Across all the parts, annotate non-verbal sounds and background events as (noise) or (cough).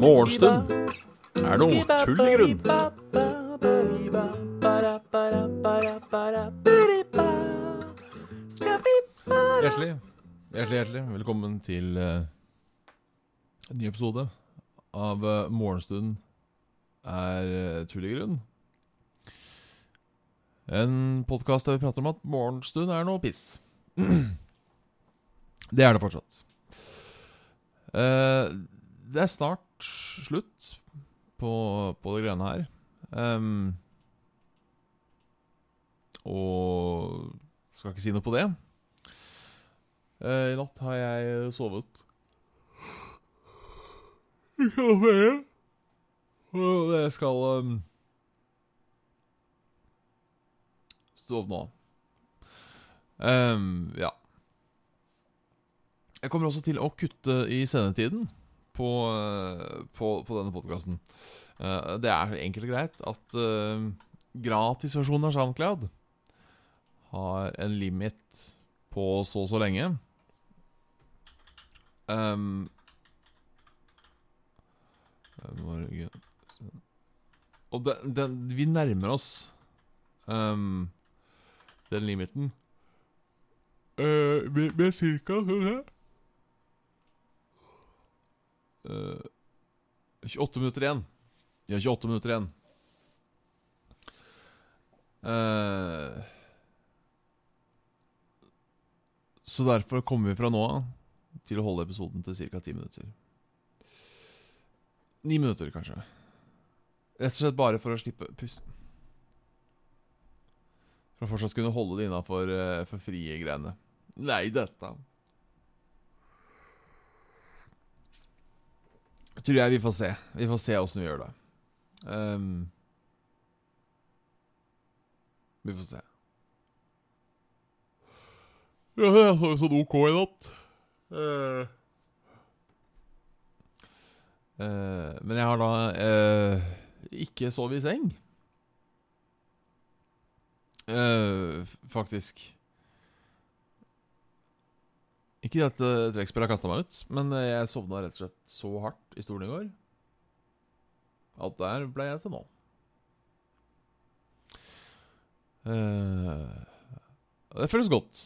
Morgenstund. Er noe tull i grunn. Hjertelig, hjertelig, hjertelig velkommen til eh, en ny episode av eh, Morgenstund er uh, tull i grunn. En podkast der vi prater om at morgenstund er noe piss. (clears throat) det er det fortsatt. Uh, det er snart slutt på, på det greiene her. Um, og skal ikke si noe på det. Uh, I natt har jeg sovet. Og jeg skal um, stå opp nå. Ehm, ja. Jeg kommer også til å kutte i sendetiden på, eh, på, på denne podkasten. det er enkelt og greit at uh, gratisversjonen av SoundCloud har en limit på så og så lenge. Um, og den, den, vi nærmer oss um, den limiten uh, med, med cirka vi se uh, 28 minutter igjen. Vi har 28 minutter igjen. Uh, så derfor kommer vi fra nå av til å holde episoden til ca. 10 minutter. 9 minutter, kanskje. Rett og slett bare for å slippe pust. For å fortsatt kunne holde det innafor uh, for frie greiene. Nei, dette Tror jeg vi får se. Vi får se åssen vi gjør det. Um, vi får se. Ja, jeg så sånn OK i natt. Uh. Uh, men jeg har da uh, ikke sovet i seng. Faktisk. Ikke at uh, trekkspillet har kasta meg ut, men jeg sovna rett og slett så hardt i stolen i går at der ble jeg til nå. det føles godt.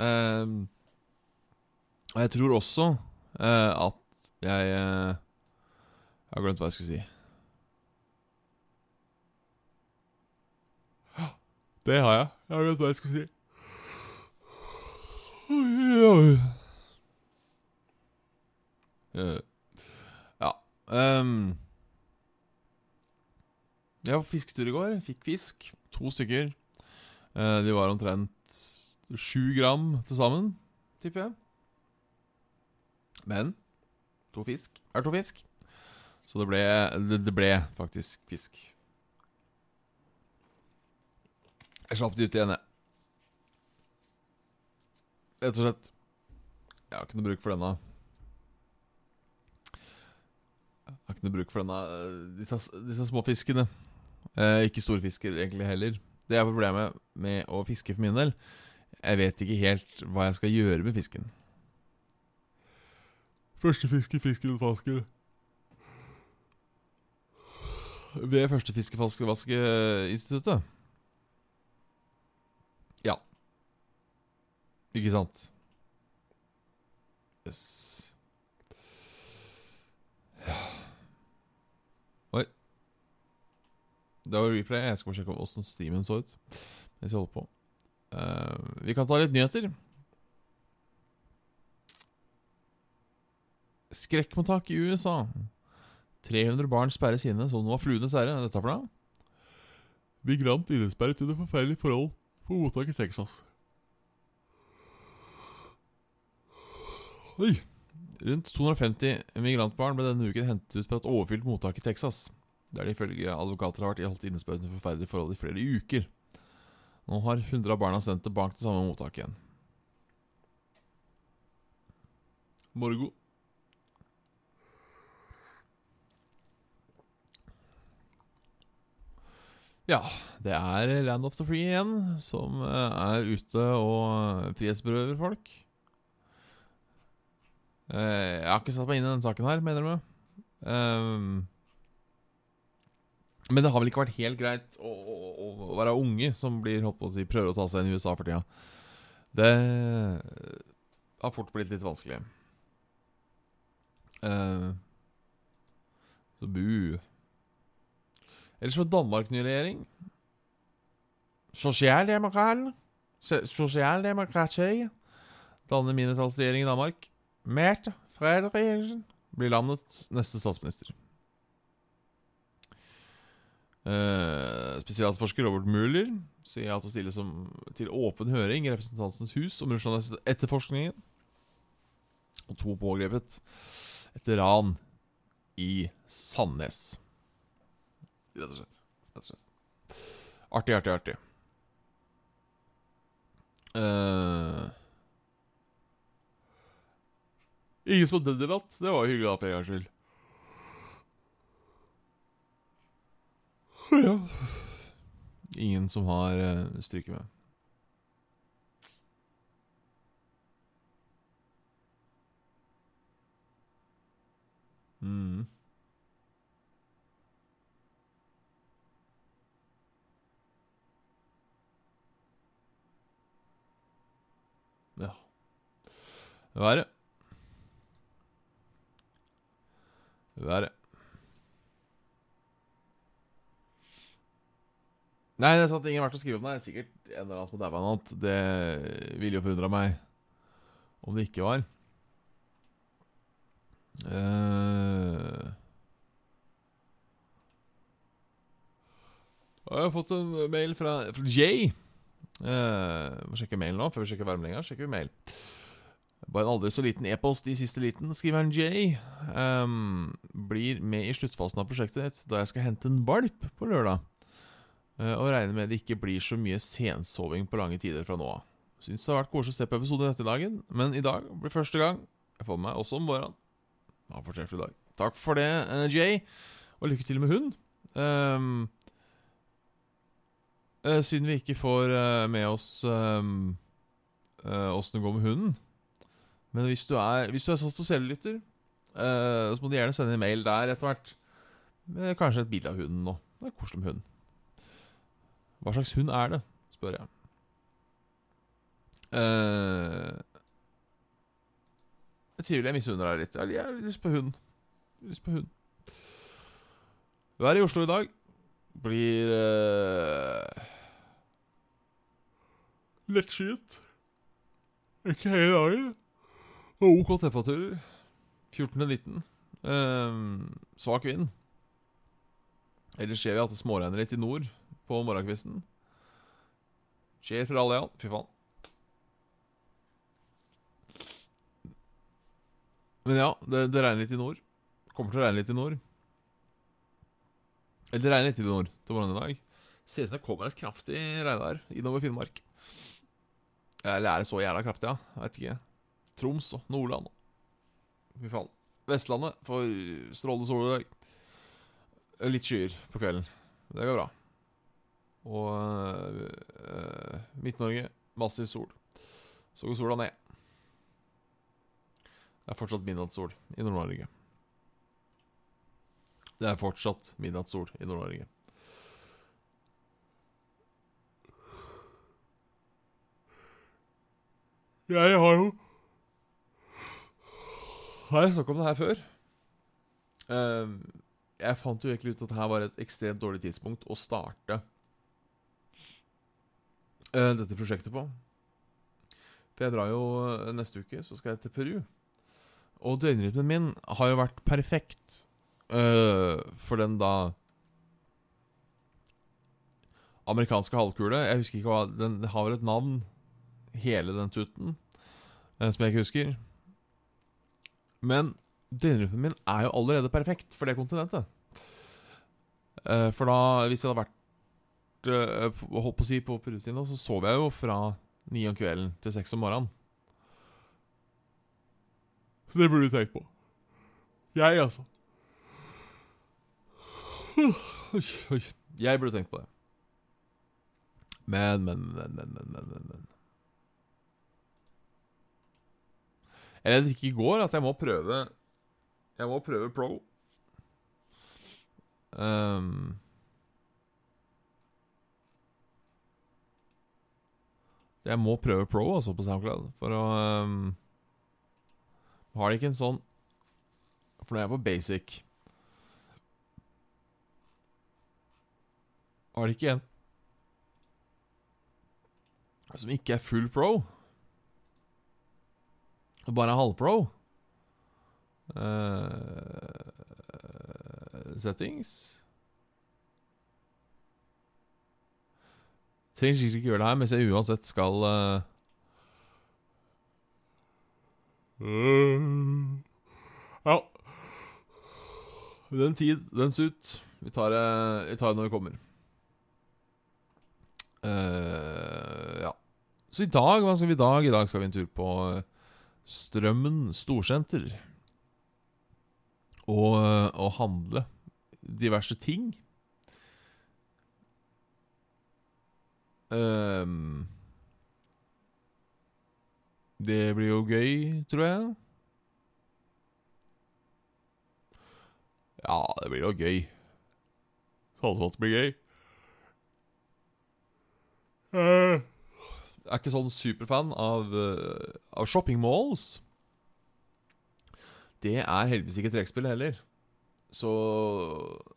Uh, og jeg tror også uh, at jeg uh, Jeg har glemt hva jeg skulle si. Det har jeg. Jeg vet hva jeg skulle si. Uh, ja um, Jeg var på fisketur i går. Fikk fisk. To stykker. de var omtrent sju gram til sammen tipper jeg. Men to fisk er to fisk. Så det ble, det ble faktisk fisk. Jeg slapp det ut igjen, jeg. Rett og slett. Jeg har ikke noe bruk for denne. Jeg har ikke noe bruk for denne disse, disse små fiskene. Eh, ikke storfisker egentlig heller. Det er problemet med å fiske for min del. Jeg vet ikke helt hva jeg skal gjøre med fisken. Første fiske i fiskefasken. Ved Første fiskefaskevaskeinstituttet. Ja. Ikke sant? Yes. Ja Oi. Det var replay. Jeg skal bare sjekke åssen steamen så ut. Mens jeg holder på. Uh, vi kan ta litt nyheter. Skrekkmottak i USA. 300 barn sperres inne som nå var fluenes ære. Dette for noe? Migrant innesperret under forferdelige forhold på mottaket i Texas. Oi. Rundt 250 migrantbarn ble denne uken hentet ut fra et overfylt mottak i Texas. Der de ifølge advokater har vært holdt innesperret under forferdelige forhold i flere uker. Nå har 100 av barna sendt tilbake til samme mottak igjen. Morgo. Ja, Det er Land of the Free igjen, som eh, er ute og frihetsberøver folk. Eh, jeg har ikke satt meg inn i denne saken her, mener du? Um, men det har vel ikke vært helt greit å, å, å være unge som blir, holdt på å si, prøver å ta seg inn i USA for tida. Det har fort blitt litt vanskelig. Uh, så bu. Ellers var Danmark ny regjering. Sosialdemokrat Sosialdemokrati danner mindretallsregjering i Danmark. Mette Fredriksen blir landets neste statsminister. Uh, spesialforsker Robert Mueller sier til å stille som, til åpen høring i Representantens hus om Russland-etterforskningen. Og to pågrepet etter ran i Sandnes. Rett og slett. Rett og slett. Artig, artig, artig. Uh, ingen som hadde debatt. Det var hyggelig, da, for en gangs skyld. (laughs) Ja. Ingen som har uh, stryket med. Mm. Ja Være. Være. Nei, det er sant, ingen har vært å skrive om det. Er sikkert en eller annen som daua natt. Det ville jo forundra meg om det ikke var. Uh, jeg har fått en mail fra, fra Jay. Uh, må sjekke mail nå, før vi sjekker værmeldinga. Sjekker vi mail. Bare en aldri så liten e-post i siste liten, skriver han Jay. Um, blir med i sluttfasen av prosjektet da jeg skal hente en valp på lørdag. Uh, og regner med det ikke blir så mye sensoving på lange tider fra nå av. Syns det har vært koselig å se på episoden dette dagen, men i dag blir første gang jeg får med meg også om morgenen. Ha fortreffelig dag. Takk for det, uh, Jay, og lykke til med hund. Um, uh, siden vi ikke får med oss um, åssen det går med hunden Men hvis du er Hvis du er Sats og Sellytter, så må du gjerne sende en mail der etter hvert. Med kanskje et bilde av hunden nå. Det er koselig med hund. Hva slags hund er det, spør jeg. Uh, jeg tviler jeg misunner deg litt. Jeg har lyst på hund. Lyst på hund. Været i Oslo i dag blir uh, lettskyet. Ikke hele dagen. OK temperaturer. 14-19. Uh, svak vind. Ellers ser vi at det småregner litt i nord på morgenkvisten. Skjer for alle, ja. Fy faen. Men ja, det, det, regner litt i nord. Kommer til å regne litt i nord. Eller det regner litt i nord til morgenen i dag. Ser ut som det kommer et kraftig regnvær innover Finnmark. Eller er det så jævla kraftig, ja? Jeg vet ikke. Troms og Nordland. Fy faen. Vestlandet får strålende sol i dag. Litt skyer på kvelden. Det går bra. Og uh, Midt-Norge massiv sol. Så går sola ned. Det er fortsatt midnattssol i Nord-Norge. Det er fortsatt midnattssol i Nord-Norge. Jeg har jo Har jeg snakket om det her før? Uh, jeg fant jo egentlig ut at det her var et ekstremt dårlig tidspunkt å starte uh, dette prosjektet på. For jeg drar jo uh, neste uke, så skal jeg til Peru. Og døgnrytmen min har jo vært perfekt uh, for den da amerikanske halvkule. Jeg husker ikke hva Den har vel et navn, hele den tutten, som jeg ikke husker. Men døgnrytmen min er jo allerede perfekt for det kontinentet. for da, hvis jeg hadde vært uh, holdt på å si på Perusino, så sov jeg jo fra ni om kvelden til seks om morgenen. Så det burde du tenkt på. Jeg, altså. Jeg burde tenkt på det. Men, men, men, men, men, men, men, Jeg vet ikke i går at jeg må prøve Jeg må prøve pro. Um, jeg må prøve pro også på SoundCloud for å um, Har de ikke en sånn For nå er jeg på basic. Har de ikke en som ikke er full pro? Bare halvpro? Uh, settings Trenger sikkert ikke gjøre det her, mens jeg uansett skal uh, Ja. Den tid, dens ut. Vi tar, det, vi tar det når vi kommer. Uh, ja. Så i dag, hva skal vi i dag? I dag skal vi en tur på Strømmen storsenter. Og, og handle diverse ting. Um, det blir jo gøy, tror jeg. Ja, det blir jo gøy. Sånn at det blir gøy. Uh, er ikke sånn superfan av, uh, av shopping malls. Det er heldigvis ikke trekkspill heller. Så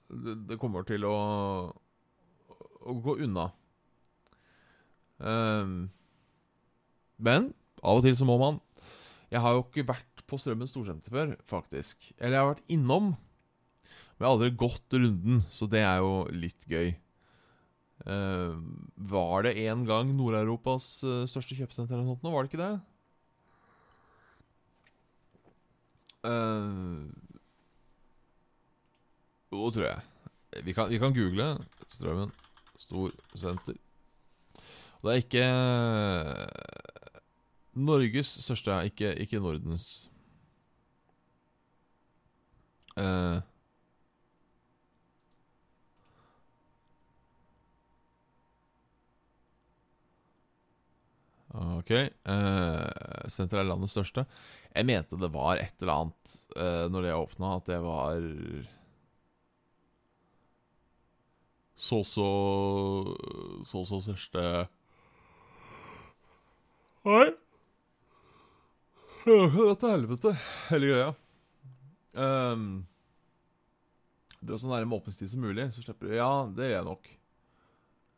det, det, kommer til å, å gå unna. Um, men av og til så må man. Jeg har jo ikke vært på Strømmen storsenter før, faktisk. Eller jeg har vært innom, men jeg har aldri gått runden, så det er jo litt gøy. Uh, var det en gang Nord-Europas uh, største kjøpesenter eller noe sånt? Var det ikke det? Uh, jo, tror jeg. Vi kan, vi kan google Strømmen storsenter. Og det er ikke Norges største, ikke, ikke Nordens. Uh, Ok. Uh, senteret er landets største. Jeg mente det var et eller annet uh, når det åpna, at det var så så Så så største Nei. Dette til helvete, hele greia. Um, Dra så nærme åpningstid som mulig, så slipper du Ja, det gjør jeg nok.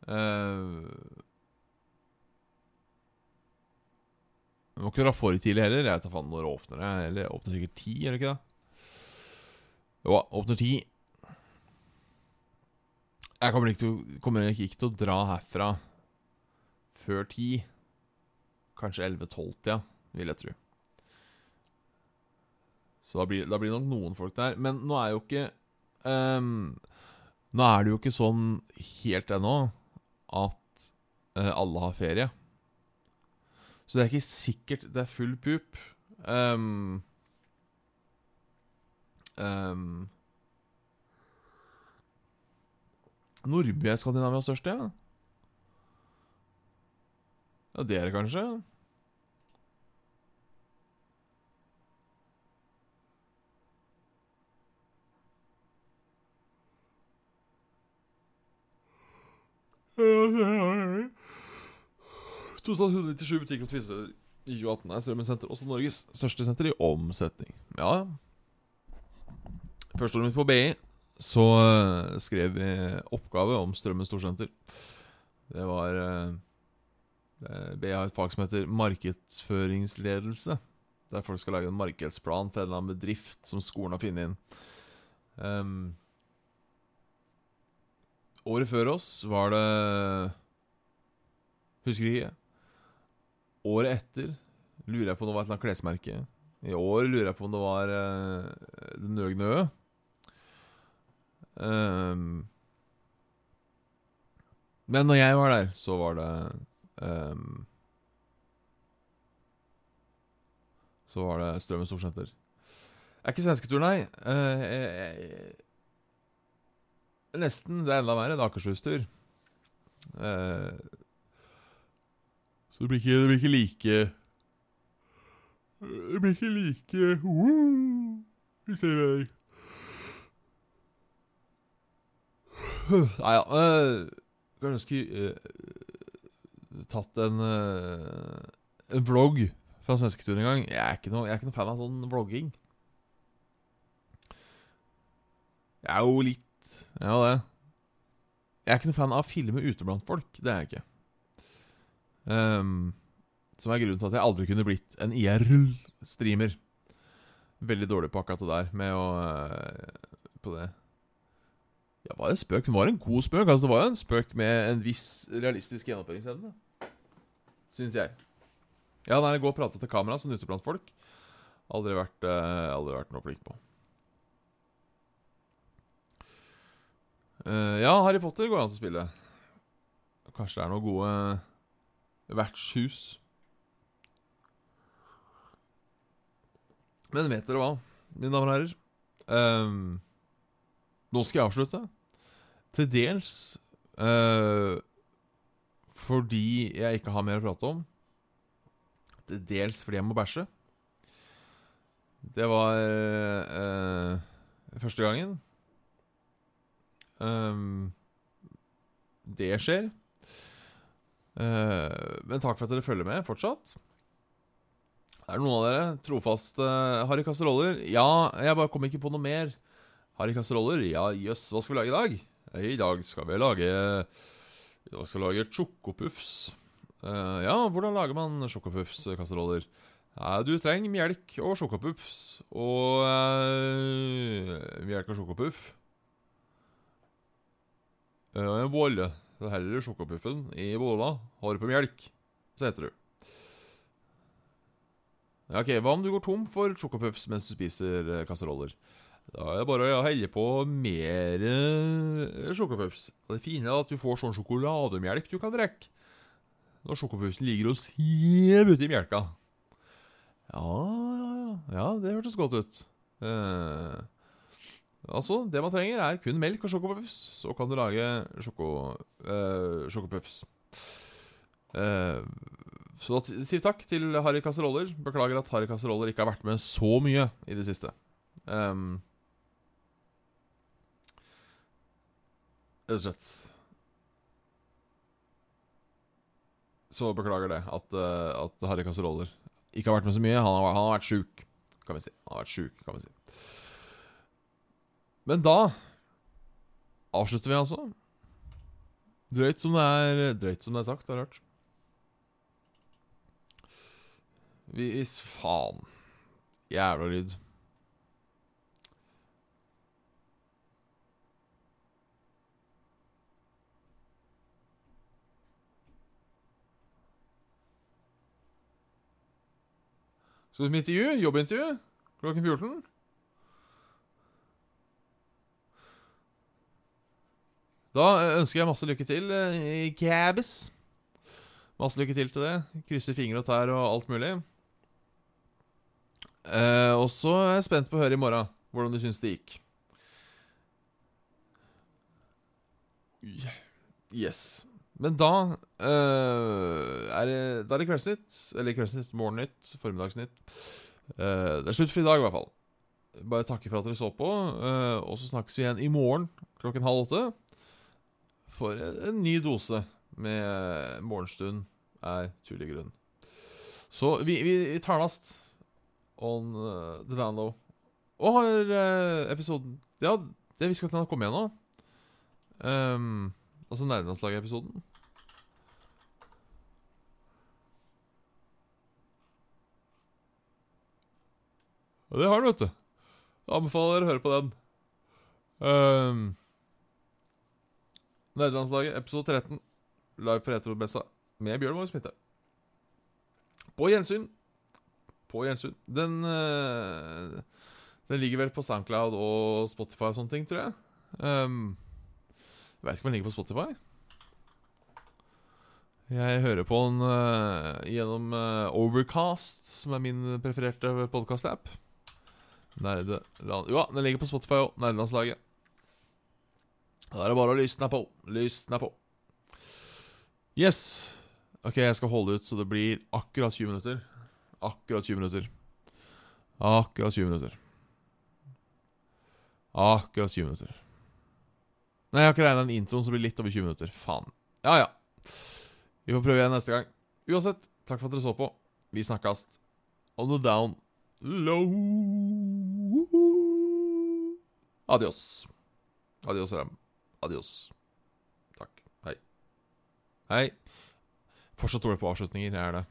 Uh, Du må ikke dra for tidlig heller. Jeg vet da faen når åpner det. Eller åpner sikkert ti, er det ikke det? Jo, åpner ti. Jeg kommer ikke, til, kommer ikke til å dra herfra før ti. Kanskje 11-12-tida, vil jeg tro. Så da blir, da blir det nok noen folk der. Men nå er jo ikke um, Nå er det jo ikke sånn helt ennå at uh, alle har ferie. Så det er ikke sikkert det er full pup. Um, um, Nordby er Skandinavias største, ja. Ja, det er det kanskje. Totalt (laughs) 197 butikker og spisesteder i 2018 er Strømmen senter også Norges største senter i omsetning. Ja, Første året mitt på BI så uh, skrev vi oppgave om Strømmen storsenter. Det var uh, BI har et fag som heter markedsføringsledelse. Der folk skal lage en markedsplan for en eller annen bedrift som skolen har funnet inn. Um, året før oss var det Husker ikke. Året etter lurer jeg på om det var et eller annet klesmerke. I år lurer jeg på om det var uh, Den Nøgne Ø. Um, men når jeg var der, så var det um, Så var det Strømmen storsenter. Det er ikke svensketur, nei. Uh, jeg, jeg, nesten. Det er enda verre. Det er Akershus-tur. Uh, Så det blir ikke, det blir ikke like Det blir ikke like Vi Hvis jeg mener. Nei ja øh, Kanskje jeg skulle øh, tatt en øh, En vlogg fra svensketuren en gang. Jeg er, ikke noe, jeg er ikke noe fan av sånn vlogging. Jeg er jo litt Ja, det. Jeg er ikke noe fan av å filme ute blant folk. Det er jeg ikke. Ehm, som er grunnen til at jeg aldri kunne blitt en IRL-streamer. Veldig dårlig på akkurat det der med å uh, På det. Ja, var det en spøk? Det var en god spøk. Altså, det var jo en spøk med en viss realistisk gjennomføringsevne. Syns jeg. Ja, nei, gå og prate til kamera sånn ute blant folk. Aldri vært, uh, aldri vært noe flink på. Uh, ja, Harry Potter går an til å spille. Kanskje det er noen gode vertshus. Men vet dere hva, mine damer og herrer? Um, nå skal jeg avslutte. Til dels uh, fordi jeg ikke har mer å prate om. Til dels fordi jeg må bæsje. Det var uh, første gangen. Um, det skjer. Eh, men takk for at dere følger med fortsatt. Er det noen av dere trofaste Harry Kasseroller? Ja, jeg bare kom ikke på noe mer. Harry Kasseroller? Ja, jøss, hva skal vi lage i dag? I dag skal vi lage I dag skal vi lage chocopuffs. Eh, ja, hvordan lager man chocopuffs-kasseroller? Ja, du trenger melk og chocopuffs og uh, melk og sjokopuff. Uh, bolle. Så heller du sjokopuffen i bolla, har på melk, så heter du. Ja, ok, Hva om du går tom for sjokopuffs mens du spiser uh, kasseroller? Da er det bare å helle på mer sjokopuffs. Det fine er at du får sånn sjokolademelk du kan drikke. Når sjokopuffsen ligger og siver uti melka. Ja, ja. Ja, det hørtes godt ut. Eh, altså, det man trenger, er kun melk og sjokopuffs. Så kan du lage sjoko, eh, sjokopuffs. Uh, så da sier vi takk til Harry Kasseroller. Beklager at Harry Kasseroller ikke har vært med så mye i det siste. Um, Rett. Så beklager det, at, uh, at Harry Kasseroller ikke har vært med så mye. Han har, han har vært sjuk, kan vi si. Han har vært syk, kan vi si. Men da avslutter vi, altså. Drøyt som det er Drøyt som det er sagt, har jeg hørt. Hvis faen Jævla lyd. Skal du på intervju? Jobbintervju? Klokken 14? Da ønsker jeg masse lykke til eh, i Cabis. Masse lykke til til det. Krysser fingre og tær og alt mulig. Eh, og så er jeg spent på å høre i morgen hvordan du syns det gikk. Yes. Men da eh, er det, det Kveldsnytt. Eller Kveldsnytt, Morgennytt, Formiddagsnytt. Eh, det er slutt for i dag, i hvert fall. Bare takke for at dere så på. eh, og så snakkes vi igjen i morgen klokken halv åtte. For en, ny dose med morgenstund er tullegrunn. Så vi, vi, vi tar last on uh, the download. Og har uh, episoden Ja, det vi skal til å komme igjen nå. Um, altså Nerdelandslaget-episoden. Og det har den, vet du. Jeg anbefaler å høre på den. Um, Nerdelandslaget, episode 13. Live på Retrobessa med Bjørn Våg Smitte. På gjensyn. På gjensyn. Den eh, Den ligger vel på Soundcloud og Spotify og sånne ting, tror jeg. Um, jeg veit ikke om den ligger på Spotify. Jeg hører på den uh, gjennom uh, Overcast, som er min prefererte podkast-app. Nerdeland... Jo, den ligger på Spotify òg. Nerdelandslaget. Da er det bare å lysne på. Lysne på. Yes. Ok, jeg skal holde ut så det blir akkurat 20 minutter. Akkurat 20 minutter. Akkurat 20 minutter. Akkurat 20 minutter. Nei, jeg har ikke regna en introen som blir litt over 20 minutter. Faen. Ja, ja. Vi får prøve igjen neste gang. Uansett, takk for at dere så på. Vi snakkes. On the down low. Adios. Adios, Ram. Adios. Takk. Hei. Hei. Fortsatt dårlig på avslutninger. Jeg er det.